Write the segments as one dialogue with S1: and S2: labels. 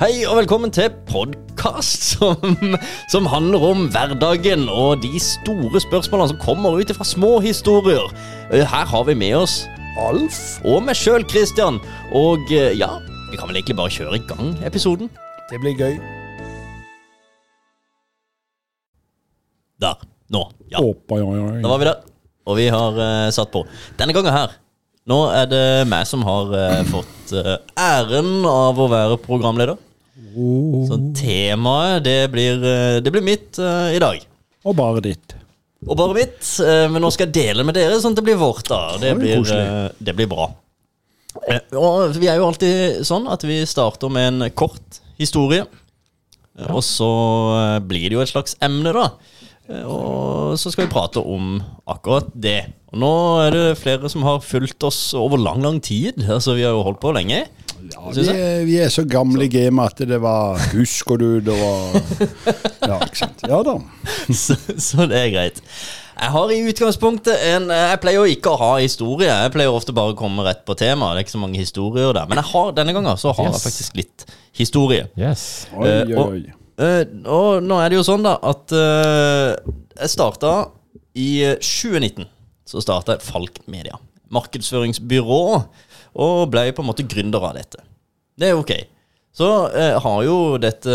S1: Hei og velkommen til podkast som, som handler om hverdagen og de store spørsmålene som kommer ut fra små historier. Eh, Her har vi med oss Alf og meg sjøl, Christian. Og eh, ja, vi kan vel egentlig bare kjøre i gang episoden.
S2: Det blir gøy.
S1: Der. Nå. Ja,
S2: Åpa, ja, ja.
S1: da var vi der. Og vi har uh, satt på. Denne gangen her Nå er det meg som har uh, fått uh, æren av å være programleder.
S2: Oh,
S1: Så temaet, det blir, eh, det blir mitt uh, i dag.
S2: og bare ditt.
S1: Og bare mitt, Uh, men nå skal jeg dele med dere, sånn at det blir vårt. da Det
S2: det
S1: blir, eh, det blir bra. Og vi er jo alltid sånn at vi starter med en kort historie. Ja. Og så blir det jo et slags emne, da. Og så skal vi prate om akkurat det. Og nå er det flere som har fulgt oss over lang, lang tid. Altså Vi har jo holdt på lenge.
S2: Ja, vi, er, vi er så gamle i gamet at det var Husker du det var Ja, ikke sant. Ja da.
S1: så, så det er greit. Jeg har i utgangspunktet en Jeg pleier jo ikke å ha historie. Jeg pleier ofte bare å komme rett på tema. Det er ikke så mange historier der. Men jeg har, denne gangen så har jeg faktisk litt historie.
S3: Yes.
S2: Oi,
S1: oi,
S2: oi,
S1: og-
S2: oi.
S1: Eh, og nå er det jo sånn, da, at uh, jeg starta i eh, 2019. Så starta Falk Media. Markedsføringsbyrå. Og ble på en måte gründer av dette. Det er ok. Så eh, har jo dette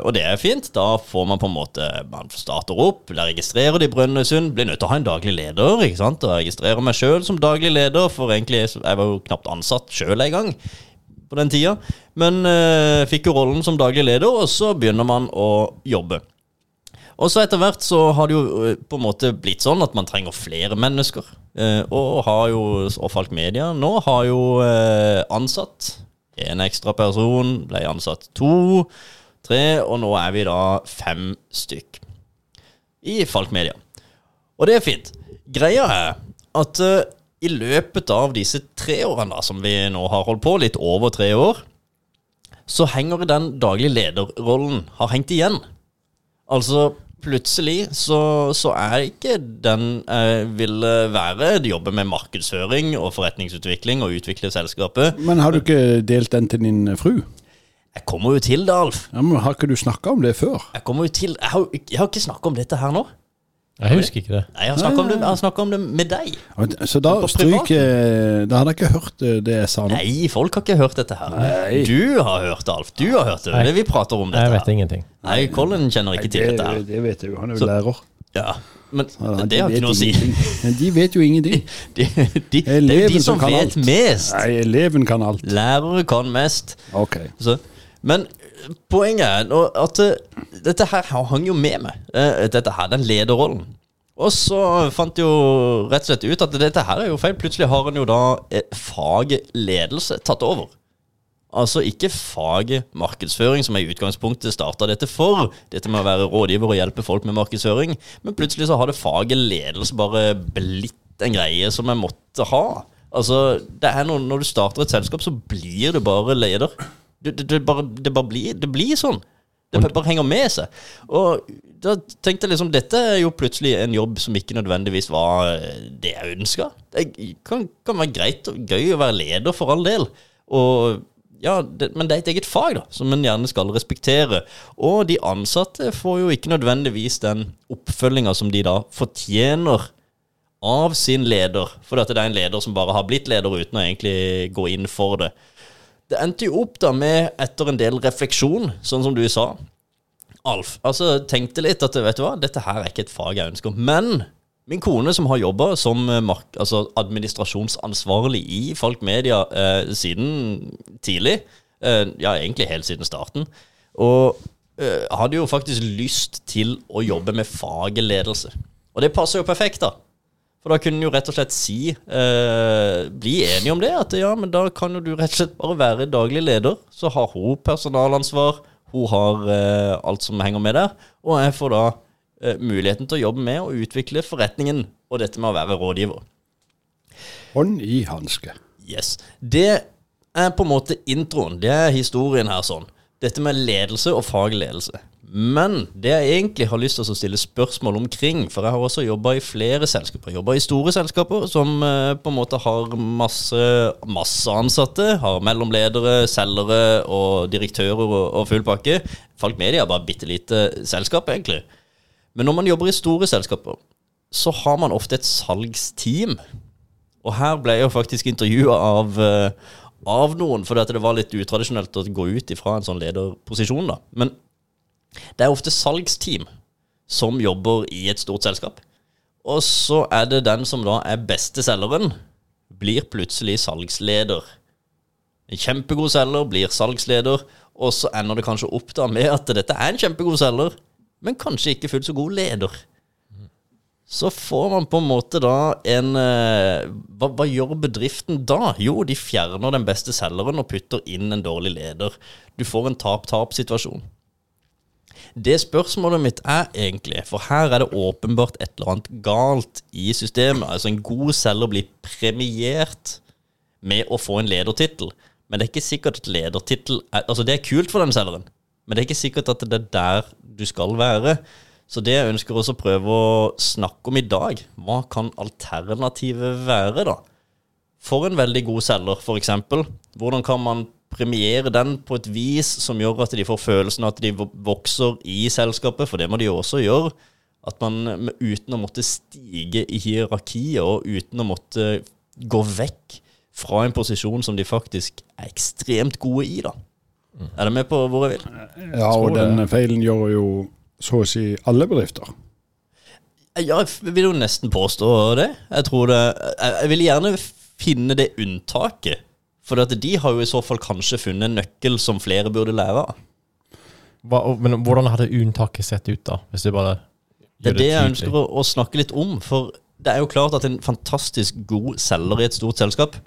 S1: Og det er fint. Da får man på en måte Man starter opp, registrerer i Brønnøysund. Blir nødt til å ha en daglig leder. ikke sant? Og registrerer meg sjøl som daglig leder, for egentlig jeg var jo knapt ansatt sjøl en gang på den tida. Men eh, fikk jo rollen som daglig leder, og så begynner man å jobbe. Og så etter hvert så har det jo eh, på en måte blitt sånn at man trenger flere mennesker. Eh, og har jo, og Falk Media nå har jo eh, ansatt en ekstra person, ble ansatt to, tre, og nå er vi da fem stykk i Falk Media. Og det er fint. Greia er at i løpet av disse tre årene da, som vi nå har holdt på, litt over tre år, så henger den daglige lederrollen har hengt igjen. Altså, plutselig så, så er ikke den jeg ville være jobbe med markedsføring og forretningsutvikling og utvikler selskapet.
S2: Men har du ikke delt den til din fru?
S1: Jeg kommer jo til det, Alf.
S2: Ja, men Har ikke du snakka om det før?
S1: Jeg kommer jo til Jeg har, jeg har ikke snakka om dette her nå.
S3: Jeg husker ikke det.
S1: Nei, har snakka om, det- om det med deg.
S2: Så da stryker Da hadde jeg ikke hørt eh, det jeg sa nå.
S1: Nei, folk har ikke hørt dette her.
S2: Nei.
S1: Du har hørt det, Alf. Du har hørt det. Det er vi prater om dette.
S3: Jeg vet
S1: her.
S3: ingenting.
S1: Nei, Colin kjenner ikke til dette her.
S2: det vet jeg jo. Han er
S1: Så-
S2: jo lærer.
S1: Ja, Men
S2: Ja,
S1: det
S2: de
S1: har ikke noe å si.
S2: Men de vet jo ingenting.
S1: De, de, det er jo de
S2: som
S1: som vet
S2: alt.
S1: mest.
S2: Nei, eleven kan alt.
S1: Lærere kan mest.
S2: Ok.
S1: Så, men poenget er at eh, dette her hang jo med meg. eh, Dette her, den lederrollen. Og så fant jeg jo rett og slett ut at dette her er jo feil. Plutselig har en jo da fagledelse faget ledelse tatt over. Altså ikke faget markedsføring, som jeg i utgangspunktet starta dette for. Dette med å være rådgiver og hjelpe folk med markedsføring. Men plutselig så har det faget ledelse bare blitt en greie som jeg måtte ha. Altså, det er noe, Når du starter et selskap, så blir du bare leder. Det, det, det, bare, det bare blir, det blir sånn. Det bare henger med seg. Og da tenkte jeg liksom Dette er jo plutselig en jobb som ikke nødvendigvis var eh, det jeg ønska. Det kan, kan være greit og gøy å være leder, for all del. Og ja, det, Men det er et eget fag da som en gjerne skal respektere. Og de ansatte får jo ikke nødvendigvis den oppfølginga som de da fortjener av sin leder. For det er en leder som bare har blitt leder uten å egentlig gå inn for det. Det endte jo opp da med, etter en del refleksjon, sånn som du sa, Alf, altså tenkte litt at vet du hva, dette her er ikke et fag jeg ønsker. Men min kone som har jobba som eh, mark altså administrasjonsansvarlig i Falk Media eh, siden tidlig, eh, ja egentlig helt siden starten, og eh, hadde jo faktisk lyst til å jobbe med fagledelse. Og det passer jo perfekt, da. For da kunne en jo rett og slett si eh, Bli enige om det. At ja, men da kan jo du rett og slett bare være daglig leder. Så har hun personalansvar. Hun har eh, alt som henger med der. Og jeg får da eh, muligheten til å jobbe med å utvikle forretningen og dette med å være rådgiver.
S2: Hånd i hanske.
S1: Yes. Det er på en måte introen. Det er historien her sånn. Dette med ledelse og fagledelse. Men det jeg egentlig har lyst til å stille spørsmål omkring, for jeg har også jobba i flere selskaper. Jobba i store selskaper som eh, på en måte har masse, masse ansatte. Har mellomledere, selgere og direktører og, og full pakke. Falk Media er bare et bitte lite selskap, egentlig. Men når man jobber i store selskaper, så har man ofte et salgsteam. Og her ble jeg jo faktisk intervjua av, eh, av noen, fordi det var litt utradisjonelt å gå ut ifra en sånn lederposisjon. da. Men det er ofte salgsteam som jobber i et stort selskap. Og så er det den som da er beste selgeren, blir plutselig salgsleder. En kjempegod selger blir salgsleder, og så ender det kanskje opp da med at dette er en kjempegod selger, men kanskje ikke fullt så god leder. Så får man på en måte da en eh, hva, hva, gjør bedriften da? Jo, de fjerner den beste selgeren og putter inn en dårlig leder. Du får en tap-tap-situasjon. Det spørsmålet mitt er egentlig, for her er det åpenbart et eller annet galt i systemet. Altså En god selger blir premiert med å få en ledertittel, men det er ikke sikkert at ledertittel er, Altså Det er kult for den selgeren, men det er ikke sikkert at det er der du skal være. Så det jeg ønsker også å prøve å snakke om i dag, hva kan alternativet være, da? For en veldig god selger, f.eks. Hvordan kan man premiere den på et vis som gjør at de får følelsen av at de vokser i selskapet, for det må de jo også gjøre. At man uten å måtte stige i hierarkiet og uten å måtte gå vekk fra en posisjon som de faktisk er ekstremt gode i, da. Mm. Er du med på hvor jeg vil?
S2: Ja, og den feilen gjør jo så å si alle bedrifter.
S1: Ja, jeg vil jo nesten påstå det. Jeg tror det Jeg vil gjerne finne det unntaket for de har jo i så fall kanskje funnet en nøkkel som flere burde lære av.
S3: Hva, men hvordan hadde unntaket sett ut, da? Hvis det bare
S1: Det er det, det jeg ønsker å, å, snakke litt om. For det er jo klart at en fantastisk god selger i et stort selskap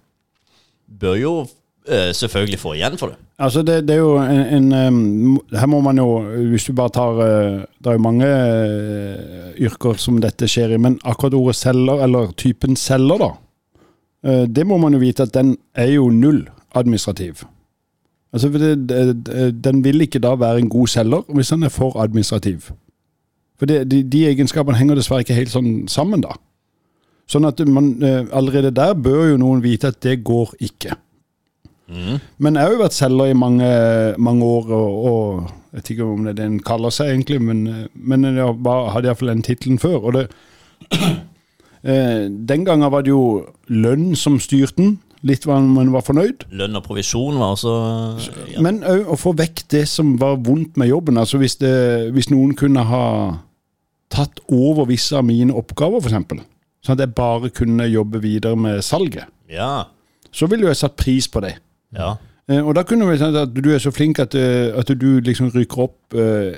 S1: bør jo øh, selvfølgelig få igjen for det.
S2: Altså det, det er jo en, en, Her må man jo, hvis du bare tar øh, Det er jo mange øh, yrker som dette skjer i, men akkurat ordet selger, eller typen selger, da Eh, det må man jo vite at den er jo null administrativ. Altså, Den vil ikke da være en god selger hvis den er for administrativ. For det, de, de, egenskapene henger dessverre ikke helt sånn sammen, da. Sånn at man eh, allerede der bør jo noen vite at det går ikke. Mm. Men jeg har jo vært selger i mange, mange år, og, og, jeg vet ikke om det er det en kaller seg egentlig, men, eh, men jeg hadde iallfall den tittelen før. og det Eh, den gangen var det jo lønn som styrte den. Litt hva man var fornøyd.
S1: Lønn og provisjon var også
S2: ja. Men òg å få vekk det som var vondt med jobben. Altså hvis, det, hvis noen kunne ha tatt over visse av mine oppgaver, f.eks. Sånn at jeg bare kunne jobbe videre med salget.
S1: Ja.
S2: Så ville jo jeg satt pris på det.
S1: Ja.
S2: Eh, og da kunne vi sagt at du er så flink at, eh, at du liksom rykker opp, uh,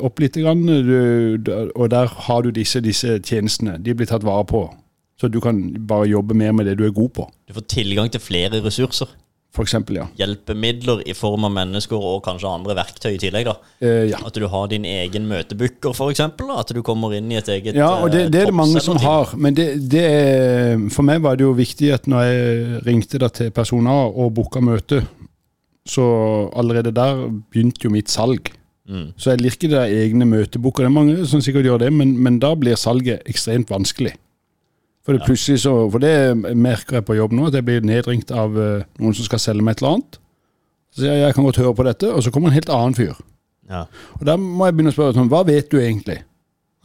S2: opp litt. Og der har du disse, disse tjenestene. De blir tatt vare på. Så du kan bare jobbe mer med det du er god på.
S1: Du får tilgang til flere ressurser.
S2: For eksempel, ja.
S1: Hjelpemidler i form av mennesker og kanskje andre verktøy i tillegg. da.
S2: Eh, ja.
S1: At du har din egen møtebooker, f.eks. At du kommer inn i et eget
S2: Ja, og det, det er det mange som har. Men det, det er, for meg var det jo viktig at når jeg ringte da til personer og booka møte, så allerede der begynte jo mitt salg. Mm. Så jeg liker det egne møteboker. Det er mange som sikkert gjør det, men, men da blir salget ekstremt vanskelig. For det, plutselig så, for det merker jeg på jobb nå, at jeg blir nedringt av uh, noen som skal selge meg et eller annet. Så sier jeg jeg kan godt høre på dette, og så kommer en helt annen fyr.
S1: Ja.
S2: Og Da må jeg begynne å spørre sånn, hva vet du egentlig?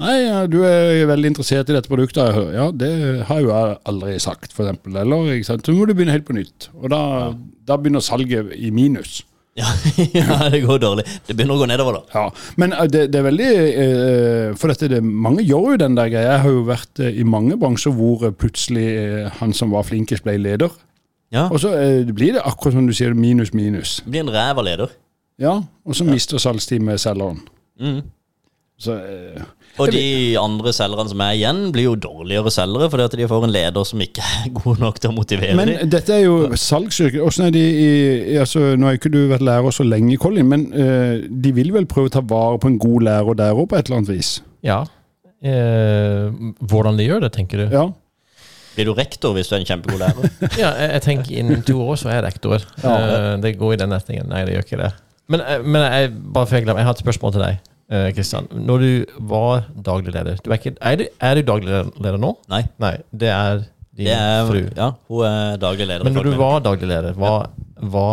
S2: Nei, du er veldig interessert i dette produktet. Ja, det har jo jeg aldri sagt, f.eks. Eller ikke sant? så må du begynne helt på nytt. Og da, ja. da begynner salget i minus.
S1: Ja, ja, det går dårlig. Det begynner å gå nedover, da.
S2: Ja, Men eh, det, det er veldig eh, For dette, det, mange gjør jo den der greia. Jeg har jo vært eh, i mange bransjer hvor plutselig han som var flinkest, ble leder.
S1: Ja.
S2: Og så blir det akkurat som du sier, minus, minus.
S1: Det blir en ræva leder.
S2: Ja, og så mister salgsteamet selgeren.
S1: Mm.
S2: Så, eh,
S1: og de andre selgerne som er igjen, blir jo dårligere selgere fordi at de får en leder som ikke er god nok til å motivere
S2: Men
S1: dem.
S2: dette er jo salgsyrke. Åssen er de i altså, Nå har ikke du vært lærer så lenge, Colin, men uh, de vil vel prøve å ta vare på en god lærer der òg, på et eller annet vis?
S3: Ja. Eh, hvordan de gjør det, tenker du?
S2: Ja.
S1: Blir du rektor hvis du er en kjempegod lærer?
S3: ja, jeg, jeg, tenker innen to år så er jeg rektor. Ja. Uh, det går i den retningen. Nei, det gjør ikke det. Men, men jeg, bare for jeg, glemmer, jeg har et spørsmål til deg. Eh, Kristian. Når du var daglig leder du er, ikke, er, du, er du daglig leder nå?
S1: Nei.
S3: Nei, det er din
S1: Det er,
S3: fru.
S1: ja, hun er daglig leder.
S3: Men når du var daglig leder, hva, hva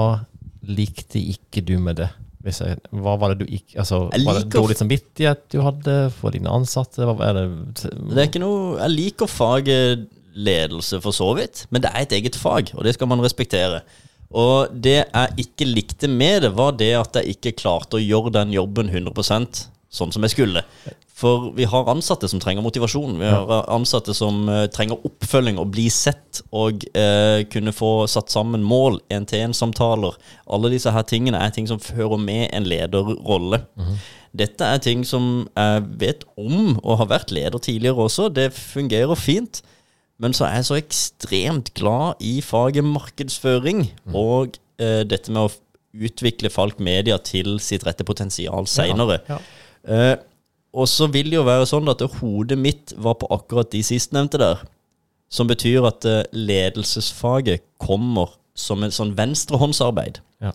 S3: likte ikke du med det? Jeg, hva var det du ikke altså, Var det dårlig samvittighet du hadde for dine ansatte? Er det,
S1: Det er ikke noe Jeg liker faget ledelse for så vidt, men det er et eget fag, og det skal man respektere. Og det jeg ikke likte med det, var det at jeg ikke klarte å gjøre den jobben 100% sånn som jeg skulle. For vi har ansatte som trenger motivasjon. Vi har ansatte som eh, trenger oppfølging og bli sett og eh, kunne få satt sammen mål, én-til-én-samtaler. Alle disse her tingene er ting som fører med en lederrolle. Dette er ting som jeg vet om, og har vært leder tidligere også. Det fungerer fint. Men så er jeg så ekstremt glad i faget markedsføring og eh, dette med å utvikle Falk Media til sitt rette potensial seinere.
S3: Ja.
S1: Eh, og så vil det jo være sånn at hodet mitt var på akkurat de sistnevnte der. Som betyr at eh, ledelsesfaget kommer som en sånn venstrehåndsarbeid.
S3: Ja.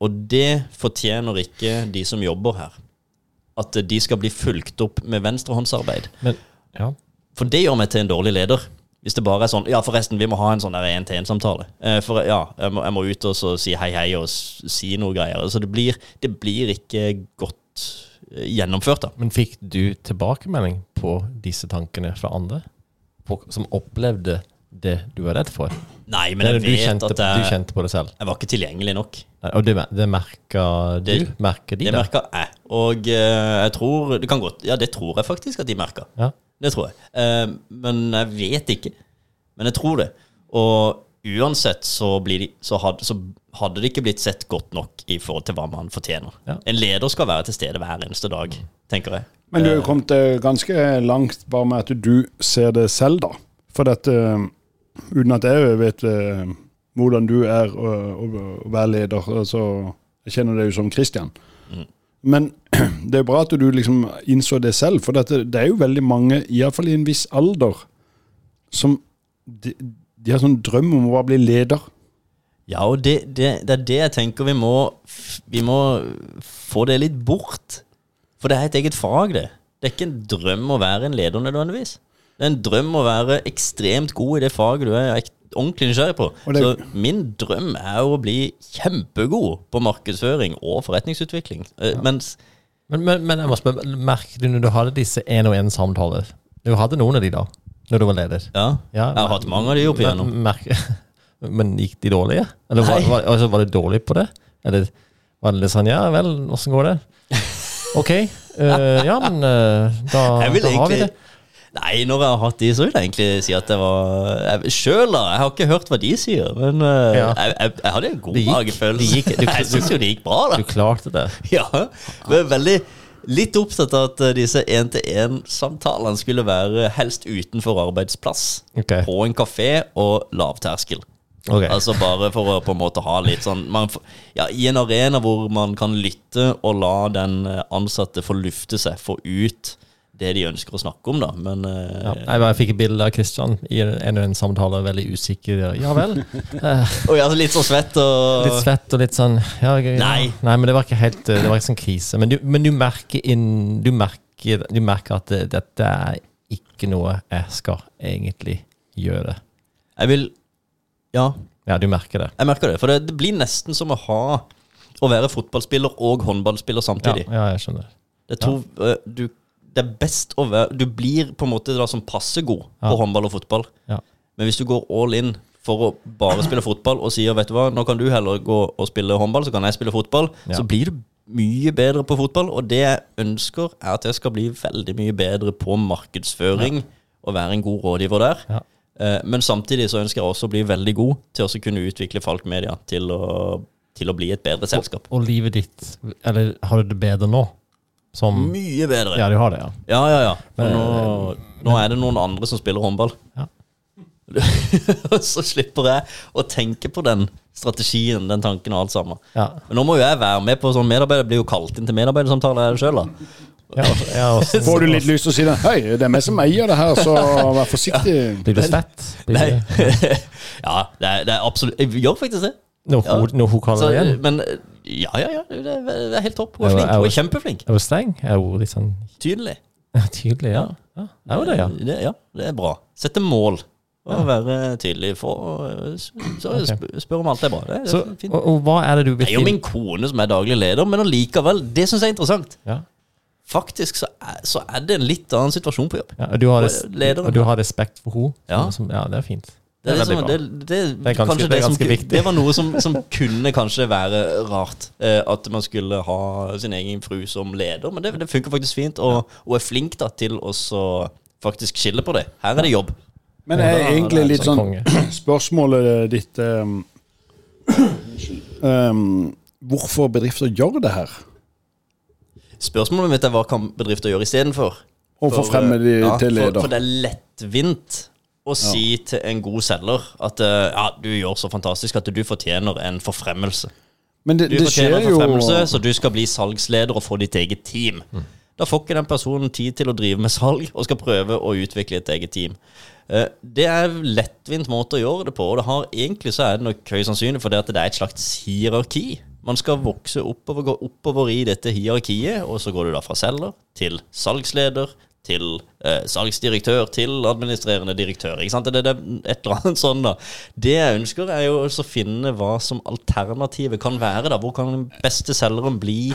S1: Og det fortjener ikke de som jobber her. At eh, de skal bli fulgt opp med venstrehåndsarbeid.
S3: Men, ja.
S1: For det gjør meg til en dårlig leder. Hvis det bare er sånn Ja, forresten, vi må ha en sånn én-til-én-samtale. Eh, for ja, jeg må, jeg må ut og så si hei, hei og si noe greier. Så det blir, det blir ikke godt eh, gjennomført, da.
S3: Men fikk du tilbakemelding på disse tankene fra andre? Folk som opplevde det du var redd for?
S1: Nei, men
S3: det
S1: jeg vet
S3: kjente,
S1: at
S3: du kjente på det selv?
S1: jeg var ikke tilgjengelig nok.
S3: Nei, Og det, det merka du? Merker de
S1: Det
S3: det?
S1: merka jeg. Og uh, jeg tror Det kan godt Ja, det tror jeg faktisk at de merka.
S3: Ja.
S1: Det tror jeg. Eh, men jeg vet ikke. Men jeg tror det. Og uansett så, blir de, så, hadde, så hadde det ikke blitt sett godt nok i forhold til hva man fortjener.
S3: Ja.
S1: En leder skal være til stede hver eneste dag, tenker jeg.
S2: Men du er jo kommet eh, ganske langt bare med at du ser det selv, da. For dette Uten at jeg vet eh, hvordan du er å, å, å være leder, så jeg kjenner deg jo som Christian.
S1: Mm.
S2: Men det er bra at du liksom innså det selv, for dette, det er jo veldig mange, iallfall i en viss alder, som de, de har sånn drøm om å bare bli leder.
S1: Ja, og det, det, det er det jeg tenker vi må Vi må få det litt bort. For det er et eget fag, det. Det er ikke en drøm å være en leder nødvendigvis. Det er en drøm å være ekstremt god i det faget du er ordentlig nysgjerrig på.
S2: Det-
S1: Så min drøm er jo å bli kjempegod på markedsføring og forretningsutvikling. Ja. Mens
S3: Men, men, men jeg må spørre, merker du når du hadde disse én-og-én-samtaler Du hadde noen av de da, når du var leder?
S1: Ja,
S3: Ja,
S1: jeg har hatt mange av de opp igjennom.
S3: Men, men gikk de dårlige? Eller var, var, altså, var de dårlig på det? Eller var det litt sånn Ja vel, åssen går det? Ok, Uh, ja, men uh, da, da har vi det.
S1: Nei, når jeg har hatt de, så vil jeg egentlig si at det var jeg, Sjøl, da. Jeg har ikke hørt hva de sier, men eh,
S3: Ja.
S1: jeg, jeg, jeg hadde en god magefølelse. jeg syns jo det gikk bra, da.
S3: Du klarte det.
S1: Ja, men er veldig litt opptatt av at eh, disse én-til-én-samtalene skulle være helst utenfor arbeidsplass.
S3: Okay.
S1: På en kafé og lavterskel.
S3: Okay.
S1: Altså bare for å på en måte ha litt sånn man, Ja, I en arena hvor man kan lytte og la den eh, ansatte få lufte seg, få ut det de ønsker å snakke om, da. Men eh,
S3: Ja. Jeg, fikk et bilde av Kristian i en og en samtale, veldig usikker. Ja vel. Eh,
S1: Og litt så svett og
S3: litt svett og litt sånn ja, ja.
S1: Nei.
S3: Nei, men det var ikke helt Det var ikke sånn krise. Men du, men du merker inn Du merker, du merker at det, dette er ikke noe jeg skal egentlig gjøre.
S1: Jeg vil Ja,
S3: Ja, du merker det.
S1: jeg merker det. For det, det blir nesten som å ha Å være fotballspiller og håndballspiller samtidig.
S3: ja jeg skjønner.
S1: Det, to, eh, du, det er best å være Du blir på en måte da som passe god
S3: Ja.
S1: på håndball og fotball.
S3: Ja.
S1: Men hvis du går all in for å bare spille fotball og sier vet du hva, nå kan du heller gå og spille håndball, så kan jeg spille fotball,
S3: Ja.
S1: så blir du mye bedre på fotball. Og det jeg ønsker, er at jeg skal bli veldig mye bedre på markedsføring og være en god rådgiver der.
S3: Ja.
S1: Eh, Men samtidig så ønsker jeg også å bli veldig god til å kunne utvikle Falk Media til å, til å bli et bedre selskap.
S3: Og livet ditt Eller har du det bedre nå? Som
S1: Mye bedre.
S3: Ja, de har det, ja.
S1: Ja, ja, ja.
S3: Men-
S1: nå, nå er det noen andre som spiller håndball.
S3: Ja.
S1: så slipper jeg å tenke på den strategien, den tanken og alt sammen.
S3: Ja,
S1: Men nå må jo jeg være med på sånn medarbeider, blir jo kalt inn til medarbeidersamtale sjøl, da.
S3: ja, ja også,
S2: Får du litt lyst til å si det? Hei, det er meg som eier det her, så vær forsiktig.
S3: Blir du svett?
S1: Nei. ja, det er, det er absolutt Jeg gjør faktisk det.
S3: Når
S1: Ja.
S3: hun, når hun kaller
S1: Så,
S3: deg igjen?
S1: men Ja, ja, ja. Det er, det er helt topp. Hun er flink. Hun er kjempeflink.
S3: Er hun streng? Er hun litt sånn
S1: Tydelig.
S3: tydelig? Ja. ja. Er hun det, ja?
S1: Det, ja, det er bra. Sette mål. Og være tydelig. For, så
S3: Ok.
S1: sp- spør om alt er bra. Det er
S3: Så,
S1: fint.
S3: og, og hva er det du
S1: Det er jo min kone som er daglig leder, men allikevel, det syns jeg er interessant.
S3: Ja.
S1: Faktisk så er, så er det en litt annen situasjon på jobb.
S3: Ja, og, du har res
S1: Lederen.
S3: og du har respekt for henne?
S1: Ja.
S3: Som, ja, det er fint.
S1: Det er,
S3: veldig
S1: liksom,
S3: bra.
S1: det, det, det,
S3: Det er ganske-
S1: kanskje
S3: det er
S1: som,
S3: viktig.
S1: det var noe som, som kunne kanskje være rart. Eh, at man skulle ha sin egen fru som leder, men det, det funker faktisk fint. Og hun er flink da til å faktisk skille på det. Her er det jobb.
S2: Men det
S3: er
S2: egentlig
S3: er
S2: litt
S3: sånn
S2: sånn. Spørsmålet ditt um, um, Hvorfor bedrifter gjør det her?
S1: Spørsmålet mitt er hva kan bedrifter gjøre istedenfor?
S2: Og forfremme de
S1: ja,
S2: til leder.
S1: For, for det er lettvint å si til en god selger at eh, ja, du gjør så fantastisk at du fortjener en forfremmelse.
S2: Men det,
S1: Du
S2: det
S1: fortjener en
S2: jo
S1: forfremmelse, så du skal bli salgsleder og få ditt eget team. Da får ikke den personen tid til å drive med salg og skal prøve å utvikle et eget team. Eh, Det er en lettvint måte å gjøre det på, og det har, egentlig så er det nok høyst sannsynlig fordi at det er et slags hierarki. Man skal vokse oppover, gå oppover i dette hierarkiet, og så går du da fra selger til salgsleder til eh, salgsdirektør til administrerende direktør. Ikke sant? Det, det er et eller annet sånn da. Det jeg ønsker, er jo å finne hva som alternativet kan være. da. Hvor kan den beste selgeren bli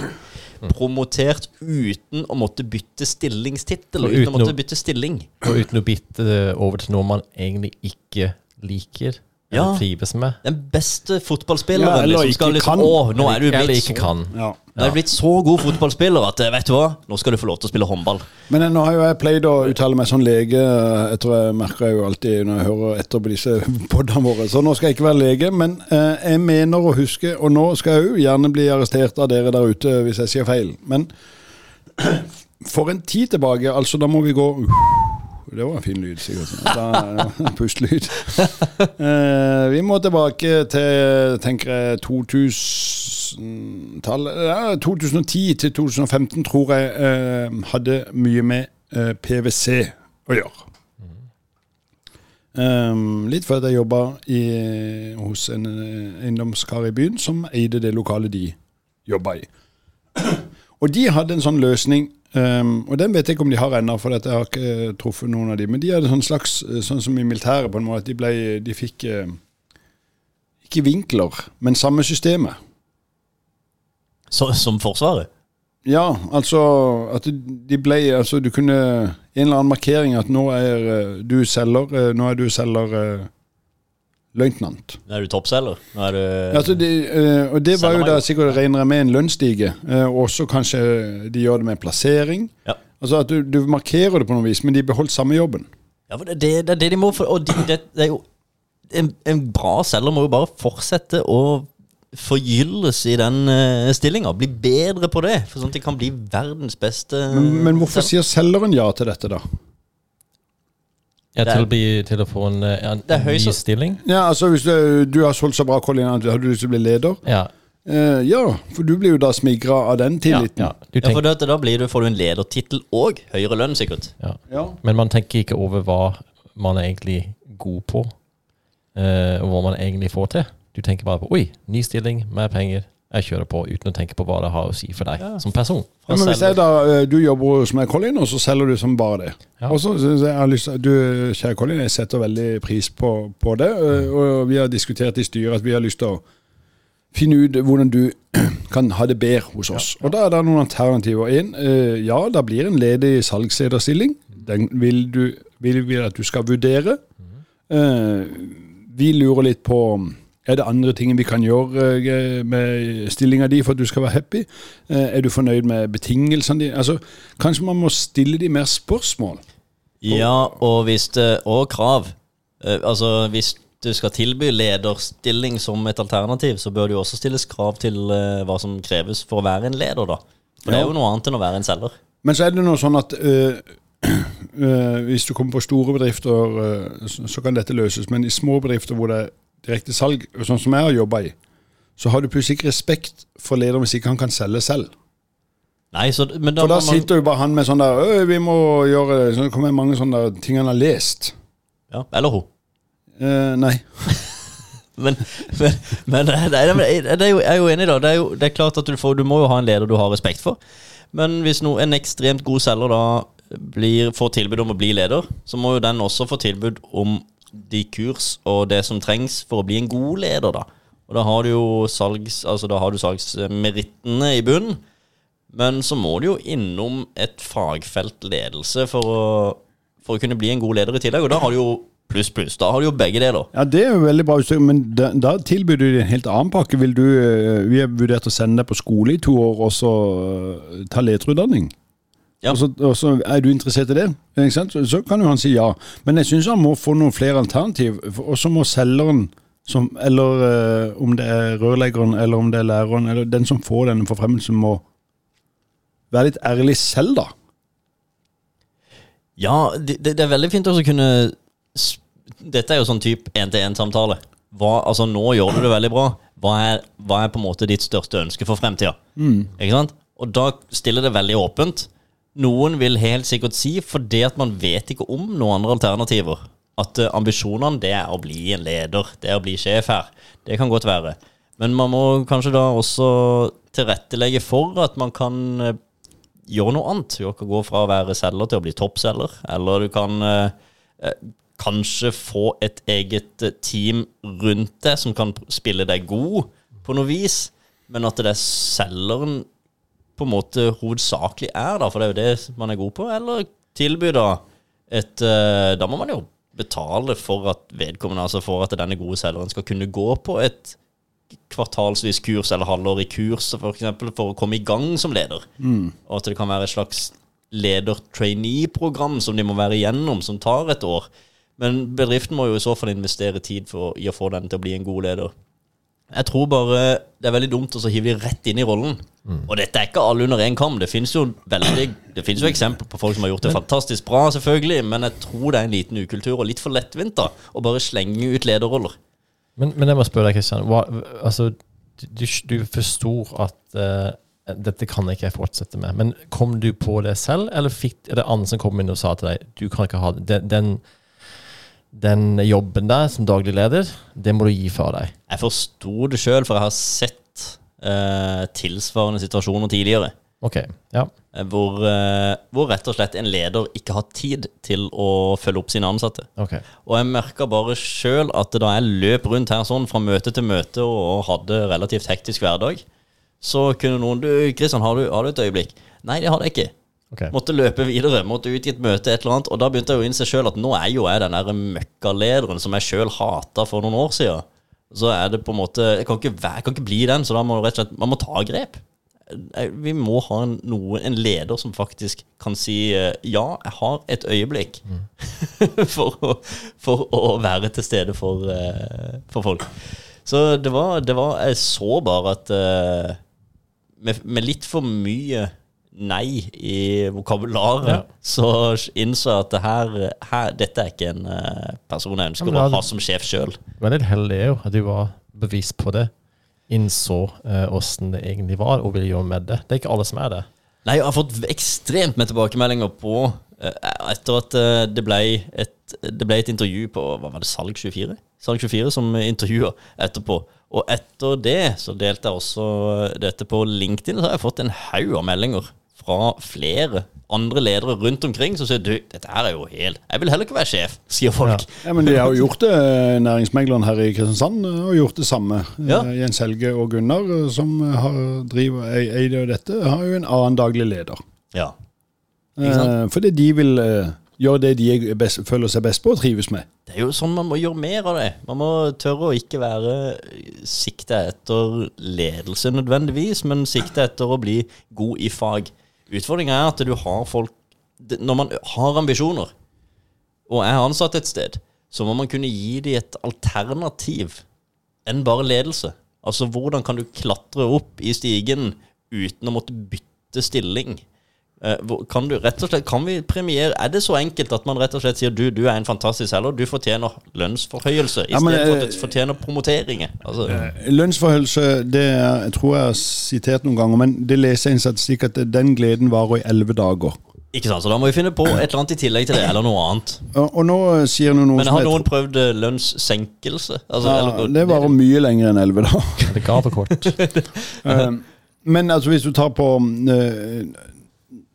S1: promotert uten å måtte bytte stillingstittel?
S3: Og
S1: Uten,
S3: uten
S1: å måtte bytte stilling?
S3: Og uten å bytte det over til noe man egentlig ikke liker
S1: Ja.
S3: trives med.
S1: Den beste fotballspilleren
S2: Ja, eller
S1: liksom, skal
S2: ikke
S1: liksom
S2: kan.
S1: Å, nå er du
S3: Eller
S1: blitt
S3: ikke
S1: så,
S3: kan.
S2: ja.
S1: Du er blitt så god fotballspiller at eh, vet du hva, nå skal du få lov til å spille håndball.
S2: Men nå har jo jeg pleid å uttale meg som lege. Jeg tror jeg merker jo alltid når jeg hører etter på disse podene våre. Så nå skal jeg ikke være lege, men eh, jeg mener å huske, og nå skal jeg jo gjerne bli arrestert av dere der ute hvis jeg sier feil, men for en tid tilbake, altså da må vi gå det var en fin lyd, sikkert. Pustelyd. Eh, vi må tilbake til tenker jeg 2000-tallet. Ja, 2010 til 2015 tror jeg eh, hadde mye med eh, PwC å gjøre. Um, litt før jeg jobba hos en eh, eiendomskar i byen som eide det lokalet de jobba i. Og de hadde en sånn løsning, um, og den vet jeg ikke om de har ennå, for jeg har ikke uh, truffet noen av de, men de hadde sånn slags, eh, sånn som i militæret på en måte, at de, ble, de fikk uh, ikke vinkler, men samme systemet.
S1: Så, som Forsvaret.
S2: Ja, altså at de ble Altså du kunne En eller annen markering at nå er du selger, nå er du selger løytnant.
S1: Er du toppselger. Er du
S2: Altså de, eh, og det var jo da sikkert regner jeg med en lønnsstige. eh, og kanskje de gjør det med plassering.
S1: Ja.
S2: Altså at du, du markerer det på noe vis, men de beholdt samme jobben.
S1: Ja, for det, det, det er det de må for, Og de, det, det er jo en, en bra selger må jo bare fortsette å forgylles i den uh, stillinga. Bli bedre på det, for sånn at de kan bli verdens beste
S2: Men, men hvorfor
S1: selger.
S2: sier selgeren ja til dette, da?
S3: Ja,
S1: Det
S3: til, å bli, til å få en, en,
S1: en,
S3: ny stilling?
S2: Ja, altså Hvis du, du har solgt så bra, Colin, at har du lyst til å bli leder?
S3: Ja.
S2: Uh, ja, for du blir jo da smigra av den tilliten.
S3: ja. Du
S1: Ja, for det, da blir du, får du en ledertittel og høyere lønn, sikkert.
S3: ja.
S2: Ja.
S3: Men man tenker ikke over hva man er egentlig god på, uh, og hva man egentlig får til. Du tenker bare på 'oi, ny stilling, mer penger'. Jeg kjører på uten å tenke på hva det har å si for deg
S1: Ja.
S3: som person.
S2: Ja, men hvis jeg da, eh, Du jobber hos meg, Colin, og så selger du som bare det.
S3: Ja.
S2: Og så jeg, har lyst du, Kjære Colin, jeg setter veldig pris på, på det. eh, Og vi har diskutert i styret at vi har lyst til å finne ut hvordan du kan ha det bedre hos oss. Og Da er det noen alternativer. En, eh, ja, da blir en ledig salgslederstilling. Den vil, du, vil vi at du skal vurdere. Eh, vi lurer litt på er det andre ting vi kan gjøre eh, med stillinga di for at du skal være happy? Eh, Er du fornøyd med betingelsene dine? Altså, kanskje man må stille de mer spørsmål?
S1: Ja, og, hvis det, og krav. Eh, altså, hvis du skal tilby lederstilling som et alternativ, så bør det jo også stilles krav til hva som kreves for å være en leder, da. For det er jo noe annet enn å være en selger.
S2: Men så er det noe sånn at øh, hvis du kommer på store bedrifter, så, så kan dette løses. Men i små bedrifter hvor det er direkte salg, sånn som jeg har jobba i, så har du plutselig ikke respekt for lederen hvis ikke han kan selge selv.
S1: Nei, så, men da
S2: For da
S1: man
S2: sitter jo bare han med sånn der Øy, vi må gjøre det. Så kommer det mange sånne ting han har lest.
S1: ja, Eller hun.
S2: Eh, nei.
S1: Men, men, men det, er, det er jo, jeg er jo enig, da. Det er, jo, det er klart at du, får, du må jo ha en leder du har respekt for. Men hvis no, en ekstremt god selger da blir, får tilbud om å bli leder, så må jo den også få tilbud om de kurs og det som trengs for å bli en god leder, da. Og da har du jo salgs, altså da har du salgsmerittene i bunnen. Men så må du jo innom et fagfelt ledelse for å, for å kunne bli en god leder i tillegg. Og da har du jo pluss, pluss. Da har du jo begge deler.
S2: Ja, Det er jo veldig bra, men da, da tilbyr du en helt annen pakke. Vil du, eh, Vi har vurdert å sende deg på skole i to år og så eh, ta lederutdanning.
S1: Ja.
S2: Og, så, og så er du interessert i det? Så, så kan jo han si ja. Men jeg syns han må få noen flere alternativ. Og så må selgeren, som, eller uh, om det er rørleggeren eller om det er læreren, eller den som får denne forfremmelsen, må være litt ærlig selv, da.
S1: Ja, det, det er veldig fint å kunne Dette er jo sånn type én-til-én-samtale. Altså, nå gjør du det veldig bra. Hva er, hva er på en måte ditt største ønske for fremtida? Ikke sant? Og da stiller det veldig åpent. Noen vil helt sikkert si, fordi at man vet ikke om noen andre alternativer, at eh, ambisjonene det er å bli en leder, det er å bli sjef her. Det kan godt være. Men man må kanskje da også tilrettelegge for at man kan eh, gjøre noe annet. Du kan gå fra å være selger til å bli toppselger, eller du kan eh, kanskje få et eget team rundt deg som kan spille deg god på noe vis, men at det er selgeren på en måte hovedsakelig er, da, for det er jo det man er god på, eller tilby da et eh, Da må man jo betale for at vedkommende, altså for at denne gode selgeren skal kunne gå på et kvartalsvis kurs eller halvårig kurs for eksempel, for å komme i gang som leder. Og at det kan være et slags leder-trainee-program som de må være igjennom, som tar et år. Men bedriften må jo i så fall investere tid for, i å få den til å bli en god leder. Jeg tror bare det er veldig dumt å så hive de rett inn i rollen. Og dette er ikke alle under én kam. Det finnes jo veldig Det finnes jo eksempler på folk som har gjort det fantastisk bra, selvfølgelig, men jeg tror det er en liten ukultur og litt for lettvint da å bare slenge ut lederroller.
S3: Men, men jeg må spørre deg, Kristian. Hva, altså, du, du forsto at uh, dette kan ikke jeg fortsette med. Men kom du på det selv, eller fikk, er det andre som kom inn og sa til deg du kan ikke ha det? Den, den, den jobben der som daglig leder, det må du gi fra deg.
S1: Jeg forsto det sjøl, for jeg har sett eh, tilsvarende situasjoner tidligere.
S3: Ok, ja.
S1: eh, Hvor, eh, hvor rett og slett en leder ikke har tid til å følge opp sine ansatte.
S3: ok.
S1: Og jeg merka bare sjøl at da jeg løp rundt her sånn fra møte til møte og hadde relativt hektisk hverdag, så kunne noen Du, Kristian, har, du- har du et øyeblikk? Nei, det hadde jeg ikke.
S3: Ok.
S1: Måtte løpe videre, måtte ut i et møte, et eller annet. Og da begynte jeg å innse sjøl at nå er jo jeg den der møkkalederen som jeg sjøl hata for noen år siden. Så er det på en måte Jeg kan ikke, jeg kan ikke bli den, så da må rett og slett Man må ta grep. Vi må ha en, noe, en leder som faktisk kan si eh, ja, jeg har et øyeblikk for, å, for å være til stede for, eh, for folk. Så det var, det var Jeg så bare at eh, med, med litt for mye nei i vokabularet,
S3: Ja.
S1: så innså jeg at det her, her, dette er ikke en eh, person jeg ønsker å ha som sjef sjøl.
S3: Heldig er jo at du var bevisst på det. Innså eh, åssen det egentlig var, og ville gjøre med det. Det er ikke alle som er det.
S1: Nei, jeg har fått ekstremt med tilbakemeldinger på eh, Etter at eh, det ble, et, det ble et intervju på Hva var det, Salg24? Salg24 som intervjua etterpå. Og etter det så delte jeg også dette på LinkedIn, så har jeg fått en haug av meldinger fra flere andre ledere rundt omkring som sier du, dette her er jo helt Jeg vil heller ikke være sjef, sier folk.
S2: Ja, men De har jo gjort det. Næringsmegleren her i Kristiansand eh, har gjort det samme.
S1: Ja.
S2: Eh, Jens Helge og Gunnar, eh, som har, driver ei- eier dette, har jo en annen daglig leder.
S1: Ja.
S2: Eh, Fordi de vil eh, gjøre det de best, føler seg best på og trives med.
S1: Det er jo sånn man må gjøre mer av det. Man må tørre å ikke være sikta etter ledelse nødvendigvis, men sikte etter å bli god i fag. Utfordringen er at du har folk Når man har ambisjoner og er ansatt et sted, så må man kunne gi dem et alternativ enn bare ledelse. Altså hvordan kan du klatre opp i stigen uten å måtte bytte stilling? Eh, Kan du rett og slett, kan vi premiere Er det så enkelt at man rett og slett sier du, du er en fantastisk selger, du fortjener lønnsforhøyelse
S2: Ja, men,
S1: istedenfor
S2: eh,
S1: at du fortjener promoteringer? Altså,
S2: Lønnsforhøyelse, det er, jeg tror jeg har sitert noen ganger, men det leser jeg i en statistikk at den gleden varer i elleve dager.
S1: Ikke sant, Så da må vi finne på et eller annet i tillegg til det, eller noe annet.
S2: Og, og nå sier du noe
S1: Men har noen
S2: tror-
S1: prøvd eh, lønnssenkelse? Altså,
S2: ja,
S1: eller-
S2: Det varer mye lenger enn elleve dager.
S3: Det er gavekort.
S2: Eh, Men altså, hvis du tar på eh,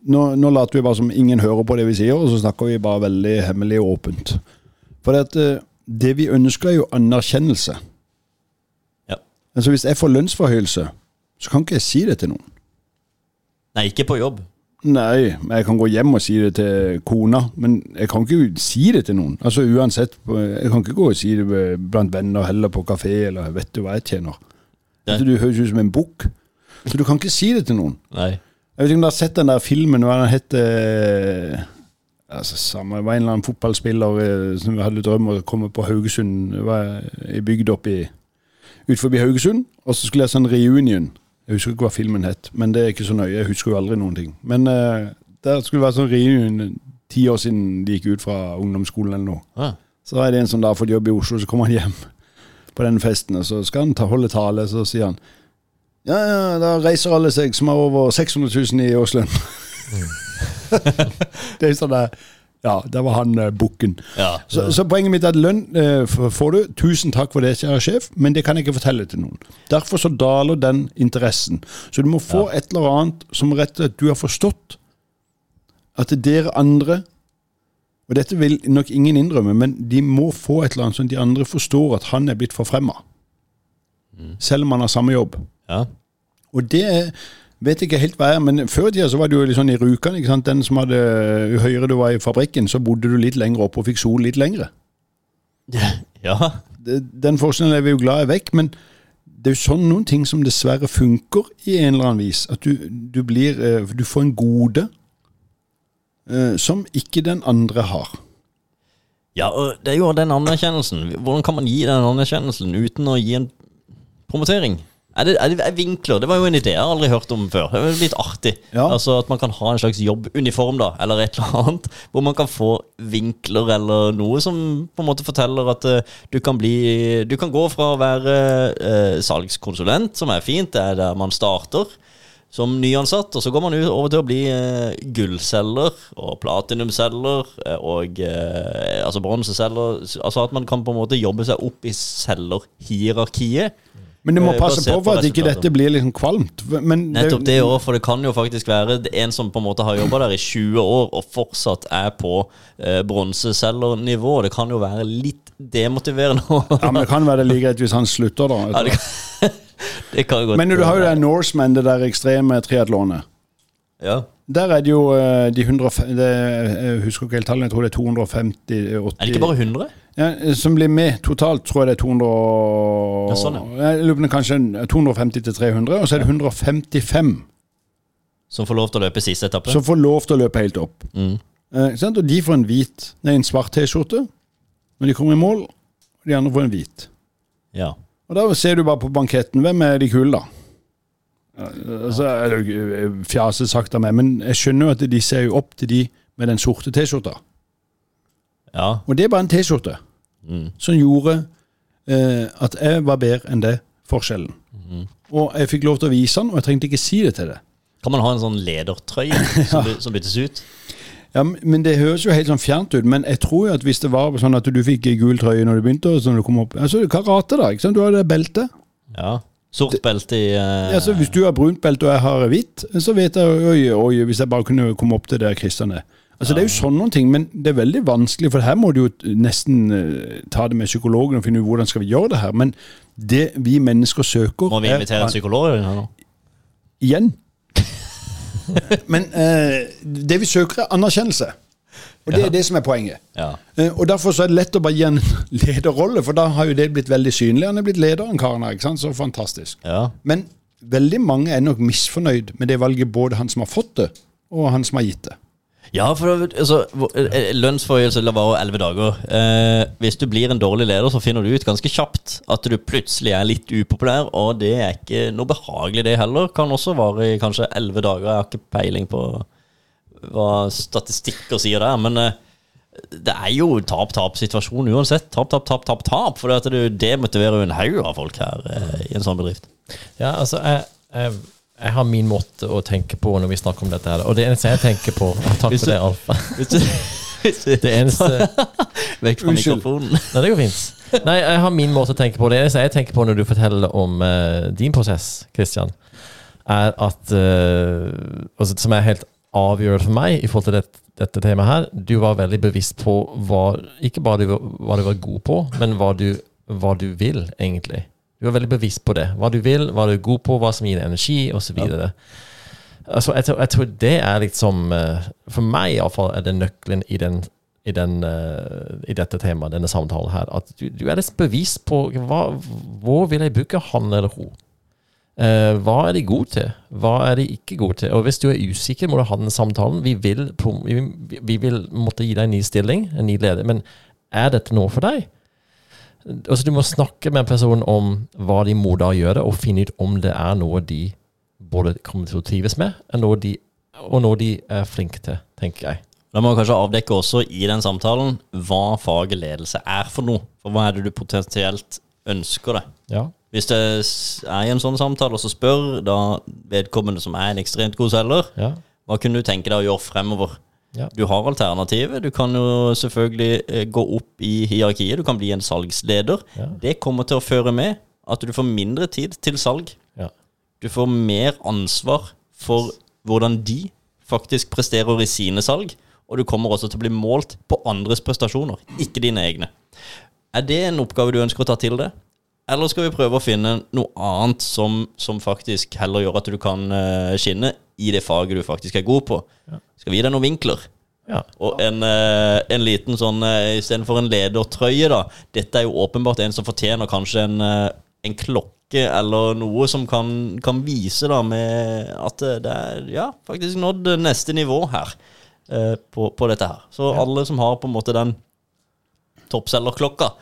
S2: nå, nå later vi bare som ingen hører på det vi sier, og så snakker vi bare veldig hemmelig og åpent. For det, eh, det vi ønsker, er jo anerkjennelse.
S1: Ja.
S2: Altså Hvis jeg får lønnsforhøyelse, så kan ikke jeg si det til noen.
S1: Nei, ikke på jobb.
S2: Nei, men jeg kan gå hjem og si det til kona, men jeg kan ikke si det til noen. Altså uansett, Jeg kan ikke gå og si det blant venner heller på kafé, eller vet du hva jeg tjener. Altså, du høres ut som en bukk. Så du kan ikke si det til noen.
S1: Nei.
S2: Jeg vet ikke om du har sett den der filmen, hva den het eh, altså, samme, Det var en eller annen fotballspiller eh, som hadde drøm om å komme på Haugesund. Var ei bygd oppi ut forbi Haugesund. Og så skulle jeg ha sånn reunion. Jeg husker ikke hva filmen het, men det er ikke så nøye. Jeg husker jo aldri noen ting. Men uh, der skulle det være sånn reunion ti år siden de gikk ut fra ungdomsskolen eller noe.
S1: Ah.
S2: Så er det en som da har fått jobb i Oslo, så kommer han hjem på den festen, og så skal han ta, holde tale, så sier han ja, ja, da reiser alle seg som har over 600 000 i årslønn. det er sånn der, Ja, der var han uh, bukken.
S1: Ja.
S2: Så, så poenget mitt er at lønn uh, får du. Tusen takk for det, kjære sjef, men det kan jeg ikke fortelle til noen. Derfor så daler den interessen. Så du må få et eller annet som rett og slett du har forstått at dere andre Og dette vil nok ingen innrømme, men de må få et eller annet sånn de andre forstår at han er blitt forfremma. Selv om han har samme jobb.
S1: Ja.
S2: Og det vet jeg ikke helt hva er, men før i tida så var det jo litt sånn i Rjukan. ikke sant? Den som hadde, Jo høyere du var i fabrikken, så bodde du litt lenger oppe og fikk sol litt lengre.
S1: Ja.
S2: Den forskjellen er vi jo glad i vekk, men det er jo sånn noen ting som dessverre funker i en eller annen vis. At du, du blir eh, Du får en gode eh, som ikke den andre har.
S1: ja, og det er jo den anerkjennelsen. Hvordan kan man gi den anerkjennelsen uten å gi en promotering? Er det, er det er vinkler? Det var jo en idé jeg har aldri hørt om før. Det er litt artig.
S2: Ja.
S1: Altså At man kan ha en slags jobbuniform, da, eller et eller annet, hvor man kan få vinkler eller noe som på en måte forteller at uh, du kan bli Du kan gå fra å være uh, salgskonsulent, som er fint, det er der man starter, som nyansatt, og så går man over til å bli uh, gullselger og platinumselger og uh, altså bronseselger. Altså at man kan på en måte jobbe seg opp i selgerhierarkiet.
S2: Men du må
S1: Eh,
S2: passe på for at ikke dette blir liksom kvalmt. Men
S1: Nettopp det òg, for det kan jo faktisk være en som på en måte har jobba der i 20 år og fortsatt er på eh, bronseselgernivå. Det kan jo være litt demotiverende.
S2: Ja, men Det kan være det like greit hvis han slutter, da.
S1: Ja, det, kan, det kan godt
S2: Men du har jo det Norseman, det der ekstreme triatlonet.
S1: Ja.
S2: Der er det jo eh, de 100 det, Jeg husker ikke helt tallene, jeg tror det er 250 80,
S1: Er det ikke bare 100?
S2: ja, Som blir med totalt, tror jeg det er 200
S1: Ja, sånn,
S2: Jeg lurer på kanskje 250 til 300, og så er det 155
S1: Som får lov til å løpe siste etappe?
S2: som får lov til å løpe helt opp.
S1: Mm.
S2: Eh? Og de får en hvit, nei, en svart T-skjorte når de kommer i mål, og de andre får en hvit.
S1: Ja.
S2: Og da ser du bare på banketten, hvem er de kule, da? Eh, Altså, ikke fjaset sagt av meg, men jeg skjønner jo at de ser jo opp til de med den sorte T-skjorta.
S1: ja.
S2: Og det er bare en T-skjorte
S1: Mm.
S2: som gjorde eh, at jeg var bedre enn det forskjellen.
S1: Mm.
S2: Og jeg fikk lov til å vise den, og jeg trengte ikke si det til det.
S1: Kan man ha en sånn ledertrøye som, by- som byttes ut?
S2: Ja, Men det høres jo helt sånn fjernt ut, men jeg tror jo at hvis det var sånn at du fikk gul trøye når du begynte, og sånn du kom opp Altså karate, da. ikke sant? Du har det beltet.
S1: Ja. Sort belte i uh...
S2: Ja, så hvis du har brunt belte og jeg har hvitt, så vet jeg oi, oi, hvis jeg bare kunne komme opp til der Kristian er. Altså, Det er jo sånne noen ting, men det er veldig vanskelig, for her må du jo nesten eh, ta det med psykologen og finne ut hvordan skal vi gjøre det her. Men det vi mennesker søker
S1: Må vi
S2: er-
S1: invitere en psykolog nå?
S2: Igjen. Men eh, det vi søker, er anerkjennelse. Og det er det som er poenget.
S1: Ja.
S2: Eh, og Derfor så er det lett å bare gi en lederrolle, for da har jo det blitt veldig synlig. Han er blitt lederen, karen her. ikke sant? Så fantastisk.
S1: ja.
S2: Men veldig mange er nok misfornøyd med det valget, både han som har fått det, og han som har gitt det.
S1: Ja, for altså, var lønnsforhøyelse varer elleve dager. Eh, hvis du blir en dårlig leder, så finner du ut ganske kjapt at du plutselig er litt upopulær, og det er ikke noe behagelig, det heller. Kan også vare i kanskje elleve dager. Jeg har ikke peiling på hva statistikker sier der, men eh, det er jo tap-tap-situasjon uansett. Tap, tap, tap, tap, tap. For det, demotiverer jo en haug av folk her eh, i en sånn bedrift.
S3: Ja, altså, jeg, jeg, jeg har min måte å tenke på når vi snakker om dette her. Og det eneste jeg tenker på Takk for det, Alf. Det eneste
S1: Vekk fra mikrofonen.
S3: Nei, det går fint. Nei, jeg har min måte å tenke på. Det eneste jeg tenker på når du forteller om uh, din prosess, Christian, er at uh, altså, Som er helt avgjørende for meg i forhold til dette, dette temaet her. Du var veldig bevisst på hva Ikke bare du, hva du var god på, men hva du, hva du vil, egentlig. Du var veldig bevisst på det. Hva du vil, hva du er god på, hva som gir deg energi, osv. Altså, jeg, jeg tror det er liksom For meg iallfall er det nøkkelen i den i, den, eh, i dette temaet, denne samtalen her, at du, du er litt bevisst på hva, hvor vil jeg bruke han eller hun. Eh, hva er de gode til? Hva er de ikke gode til? Og hvis du er usikker, må du ha den samtalen. Vi vil, vi, vi vil måtte gi deg en ny stilling, en ny leder, men er dette noe for deg? Altså, du må snakke med personen om hva de må da gjøre, og finne ut om det er noe de både kommer til å trives med, og noe de, og noe de er flinke til, tenker jeg.
S1: Da må vi kanskje avdekke også i den samtalen hva faget ledelse er for noe. For hva er det du potensielt ønsker deg?
S3: Ja.
S1: Hvis det er i en sånn samtale, og så spør da vedkommende som er en ekstremt god selger,
S3: Ja.
S1: hva kunne du tenke deg å gjøre fremover?
S3: Ja.
S1: Du har alternativet. Du kan jo selvfølgelig eh, gå opp i hierarkiet. Du kan bli en salgsleder.
S3: Ja.
S1: Det kommer til å føre med at du får mindre tid til salg.
S3: Ja.
S1: Du får mer ansvar for hvordan de faktisk presterer i sine salg. Og du kommer også til å bli målt på andres prestasjoner, ikke dine egne. Er det en oppgave du ønsker å ta til deg? Eller skal vi prøve å finne noe annet som, som faktisk heller gjør at du kan eh, skinne i det faget du faktisk er god på? Skal vi gi deg noen vinkler?
S3: Ja.
S1: Og en, eh, en liten sånn uh, Istedenfor en ledertrøye, da. Dette er jo åpenbart en som fortjener kanskje en, eh, en klokke eller noe som kan, kan vise da med at eh, det er ja, faktisk nådd neste nivå her eh, på, på dette her. Så alle som har på en måte den toppselgerklokka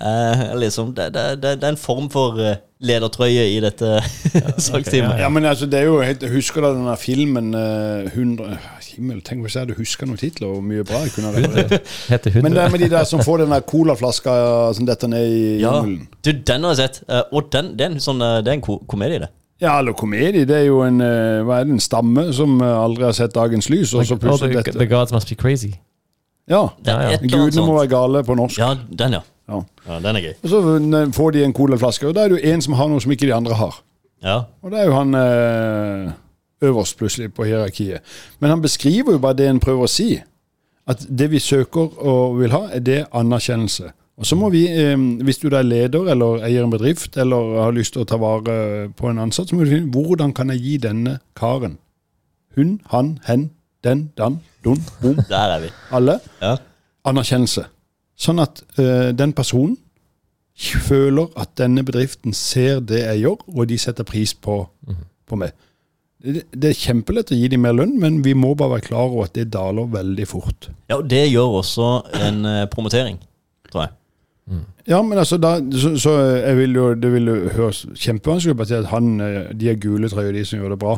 S1: eh, liksom, det, det, det, det er en form for eh, ledertrøye i dette salgsteamet.
S2: Ja, men altså, det er jo helt, husker da denne filmen eh, 100 Himmel, tenk hvis jeg hadde huska noen titler og mye bra jeg kunne ha referert. Men det er med de der som får den der colaflaska som detter ned i
S1: Ja,
S2: jungelen.
S1: du, den har jeg sett. eh, og den, det er en, sånn, eh, det er en ko komedie, det.
S2: Ja, eller komedie. Det er jo en, eh, hva er det, en stamme som eh, aldri har sett dagens lys, og så
S3: Oh,
S2: plutselig
S3: the,
S2: dette.
S3: the gods must be crazy.
S2: Ja.
S1: Det
S3: Ja, ja.
S2: Gudene må være gale på norsk.
S1: Ja, den, ja.
S2: Ja.
S1: ja. Den er gøy.
S2: Og så får de en colaflaske, og da er det jo en som har noe som ikke de andre har.
S1: Ja.
S2: Og det er jo han eh, øverst plutselig på hierarkiet. Men han beskriver jo bare det en prøver å si. At det vi søker og vil ha, er det anerkjennelse. Og så må vi, eh, hvis du da er leder eller eier en bedrift eller har lyst til å ta vare på en ansatt, så må du finne hvordan kan jeg gi denne karen, hun, han, hen, den, dan, dun, bom,
S1: Der er vi.
S2: alle,
S1: Ja.
S2: anerkjennelse. Sånn at uh, den personen føler at denne bedriften ser det jeg gjør, og de setter pris på, på meg. Det, det er kjempelett å gi dem mer lønn, men vi må bare være klar over at det daler veldig fort.
S1: ja, og det gjør også en uh, promotering, tror jeg.
S2: Ja, men altså, da, så, så jeg vil jo, det vil jo høres kjempevanskelig ut at han, eh, de er gule trøyer, de som gjør det bra.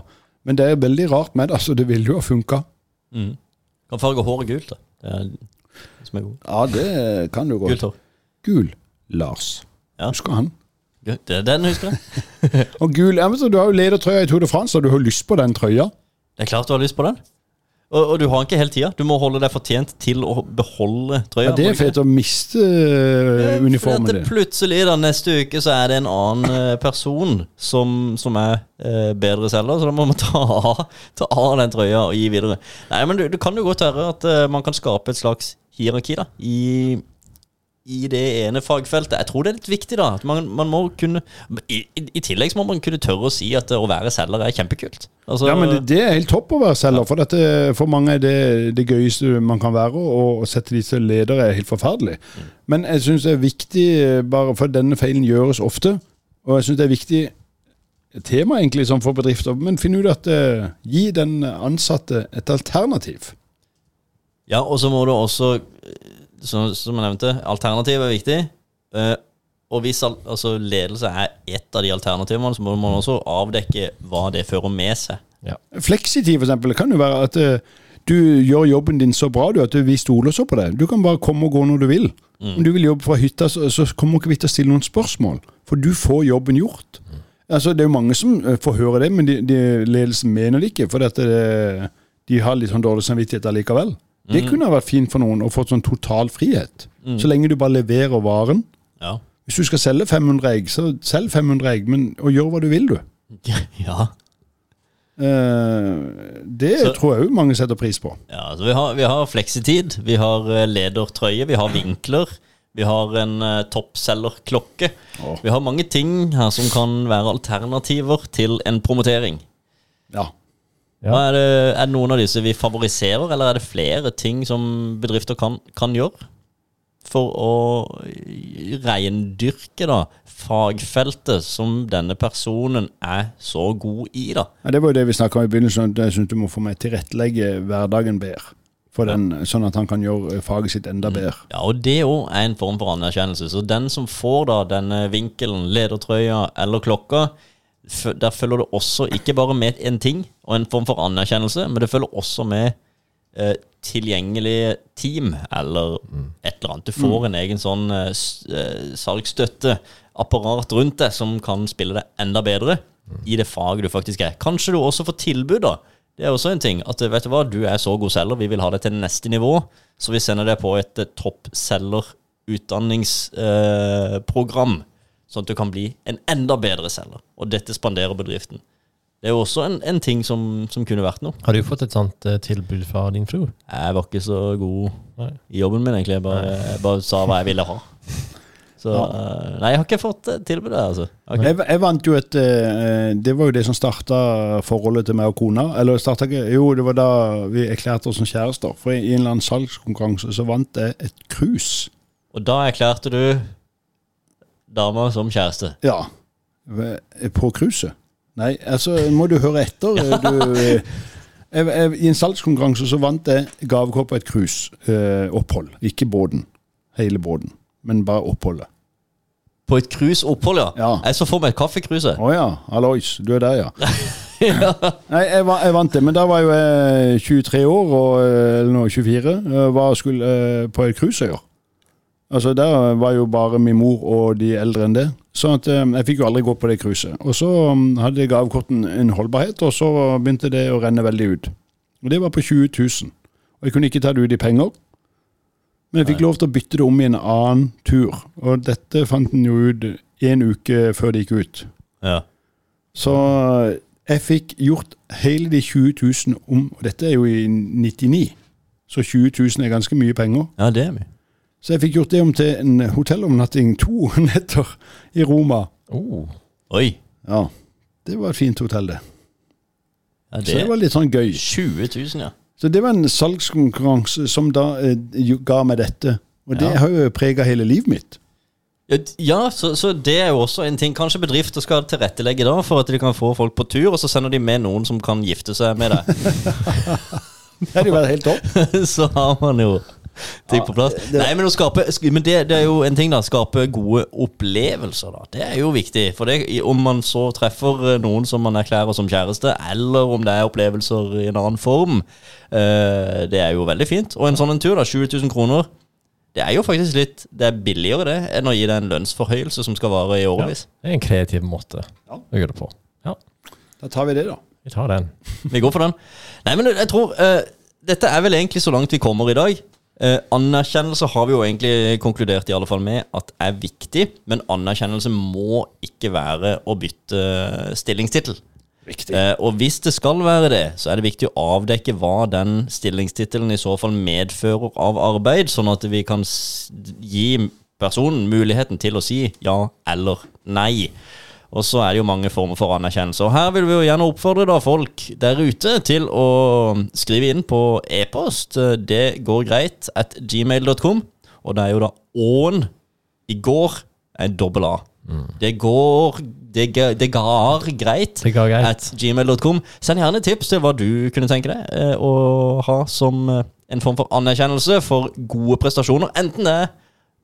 S2: Men det er veldig rart med det. altså, Det ville jo ha funka.
S1: Mm. Kan farge håret gult, da. Det er som er god.
S2: Ja, det kan du gå.
S1: Gult hår.
S2: Gul Lars.
S1: Ja.
S2: Husker han?
S1: Det er den husker jeg.
S2: Og gul, ja, men så Du har jo ledertrøya i Tour de France, og du har lyst på den trøya.
S1: Det er klart du har lyst på den. Og, og du har den ikke hele tida. Du må holde deg fortjent til å beholde trøya.
S2: Ja, det er
S1: du
S2: fett å miste
S1: uh,
S2: uniformen din.
S1: Plutselig, da, neste uke, så er det en annen eh, person som, som er uh, bedre selger, så da må man ta av, ta av den trøya og gi videre. Nei, men du kan jo godt høre at uh, man kan skape et slags hierarki da, i, i det ene fagfeltet. Jeg tror det er litt viktig, da. At man, man må kunne i, i, tillegg må man kunne tørre å si at eh, å være selger er kjempekult. Altså,
S2: Ja, men det, det er helt topp å være selger, for dette, for mange er det det gøyeste man kan være. Og å sette de til ledere er helt forferdelig. Men jeg syns det er viktig, eh, bare for denne feilen gjøres ofte, og jeg syns det er viktig tema egentlig som for bedrifter, men finn ut at uh, gi den ansatte et alternativ.
S1: Ja, og så må du også, eh, som, som jeg nevnte, alternativ er viktig. Uh, og hvis al altså, ledelse er ett av de alternativene, så må man også avdekke hva det fører med seg.
S2: Fleksitid for eksempel, kan jo være at uh, du gjør jobben din så bra du, at vi stoler så på deg. Du kan bare komme og gå når du vil. Om du vil jobbe fra hytta, så, så kommer ikke vi til å stille noen spørsmål. For du får jobben gjort. Altså, det er jo mange som eh, får høre det, men de, de ledelsen mener det ikke. For dette, de har litt sånn dårlig samvittighet allikevel. Det kunne vært fint for noen å få sånn total frihet. Så lenge du bare leverer varen.
S1: Ja.
S2: Hvis du skal selge 500 egg, så selg 500 egg, men og gjør hva du vil, du.
S1: ja.
S2: Eh, det
S1: Så-
S2: tror jeg òg mange setter pris på.
S1: Ja, altså vi har, vi har fleksitid, vi har eh, ledertrøye, vi har vinkler, vi har en uh, toppselgerklokke.
S2: Oh.
S1: Vi har mange ting her som kan være alternativer til en promotering.
S2: Ja.
S3: Ja.
S1: Er, det, er det noen av disse vi favoriserer, eller er det flere ting som bedrifter kan, kan gjøre for å reindyrke da fagfeltet som denne personen er så god i, da?
S2: Ja, det var jo det vi snakka om i begynnelsen. at Jeg syns du må få meg tilrettelegge hverdagen bedre. For den, Sånn at han kan gjøre faget sitt enda bedre.
S1: Ja, og det òg er en form for anerkjennelse. Så den som får da denne vinkelen, ledertrøya eller klokka, der følger det også ikke bare med en ting og en form for anerkjennelse, men det følger også med eh, tilgjengelige team eller et eller annet. Du får en egen sånn eh, eh, salgsstøtteapparat rundt deg som kan spille deg enda bedre i det faget du faktisk er. Kanskje du også får tilbud, da. Det er også en ting. At vet du hva, du er så god selger, vi vil ha deg til neste nivå. Så vi sender deg på et eh, toppselger-utdanningsprogram. Sånn at du kan bli en enda bedre selger. Og dette spanderer bedriften. Det er jo også en, en ting som, som kunne vært noe.
S3: Har du fått et sånt uh, tilbud fra din fru?
S1: Jeg var ikke så god
S3: Nei.
S1: i jobben min, egentlig. Jeg bare, jeg bare sa hva jeg ville ha. Så eh, Nei, jeg har ikke fått et tilbud der, altså. Okay.
S2: Jeg, jeg vant jo et uh, Det var jo det som starta forholdet til meg og kona. Eller starta ikke Jo, det var da vi erklærte oss som kjærester. For i en eller annen salgskonkurranse så vant jeg et cruise.
S1: Og da erklærte du dama som kjæreste.
S2: Ja. På cruiset. Nei, altså må du høre etter. Du, eh, jeg, jeg, I en salgskonkurranse så vant jeg gavekort på et cruiseopphold. ikke båten. Hele båten. Men bare oppholdet.
S1: På et cruiseopphold, ja.
S2: Ja.
S1: Jeg så for meg et
S2: Å oh, ja. Alois, du er der, ja.
S1: ja.
S2: Nei, jeg, jeg vant det, men da var jo jeg 23 år, og, eh, eller nå 24. eh, Hva skulle eh, på et cruise å gjøre? Altså, Der var jo bare min mor og de eldre enn det. Så at, eh, jeg fikk jo aldri gå på det cruiset. Og så hadde hadde gavekorten en holdbarhet, og så begynte det å renne veldig ut. Og det var på 20 000. Og jeg kunne ikke ta det ut i penger. Men jeg fikk lov til å bytte det om i en annen tur. Og dette fant en jo ut en uke før det gikk ut.
S1: ja.
S2: Så jeg fikk gjort hele de 20 000 om Og dette er jo i 99, så 20 000 er ganske mye penger.
S1: Ja, det er mye.
S2: Så jeg fikk gjort det om til en hotellomnatting to netter i Roma.
S3: Oh.
S1: Oi.
S2: Ja, det var et fint hotell, det.
S1: Ja,
S2: Så det
S1: det
S2: var litt sånn gøy.
S1: 20 000, ja.
S2: Så det var en salgskonkurranse som da eh, ga meg dette. Og det
S1: Ja.
S2: har jo prega hele livet mitt.
S1: Ja, Ja, så, så det er jo også en ting. Kanskje bedrifter skal tilrettelegge da for at de kan få folk på tur, og så sender de med noen som kan gifte seg med deg.
S2: Det hadde jo vært helt topp.
S1: så har man jo ting på plass. Nei, men, å skape, men det, det er jo en ting, da. Skape gode opplevelser, da. Det er jo viktig. For det, om man så treffer eh, noen som man erklærer som kjæreste, eller om det er opplevelser i en annen form, eh, det er jo veldig fint. Og en sånn en tur, da, 20 000 kroner. Det er jo faktisk litt Det er billigere det enn å gi deg en lønnsforhøyelse som skal vare i årevis.
S3: Det er en kreativ måte
S2: Ja.
S3: å gjøre det på. Ja,
S2: Da tar vi det, da.
S3: vi tar den.
S1: Vi går for den. Nei, men jeg tror uh, Dette er vel egentlig så langt vi kommer i dag. Eh, anerkjennelse har vi jo egentlig konkludert i alle fall med at er viktig, men anerkjennelse må ikke være å bytte stillingstittel. Eh, og hvis det skal være det, så er det viktig å avdekke hva den stillingstittelen i så fall medfører av arbeid, sånn at vi kan gi personen muligheten til å si ja eller nei. Og så er det jo mange former for anerkjennelse. Og her vil vi jo gjerne oppfordre da folk der ute til å skrive inn på e-post. Det går greit at gmail.com. Og det er jo da ån i går er dobbel A. Det går det, det gar greit
S3: Det går greit.
S1: at gmail.com. Send gjerne tips til hva du kunne tenke deg eh, å ha som eh, en form for anerkjennelse for gode prestasjoner. Enten det er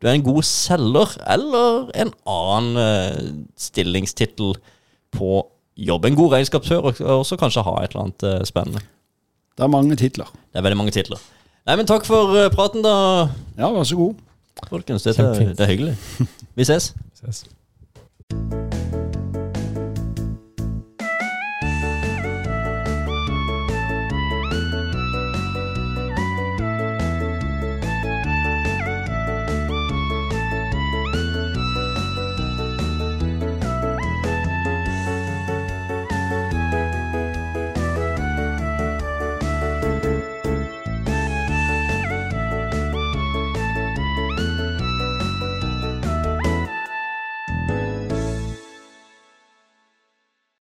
S1: du er en god selger, eller en annen eh, stillingstittel på jobb. En god regnskapsfører og også kanskje ha et eller annet eh, spennende.
S2: Det er mange titler.
S1: Det er veldig mange titler. Nei, men takk for eh, praten, da,
S2: Ja, vær så god.
S1: folkens. det,
S3: Kjempefint.
S1: det er hyggelig. Vi ses.
S3: Ses.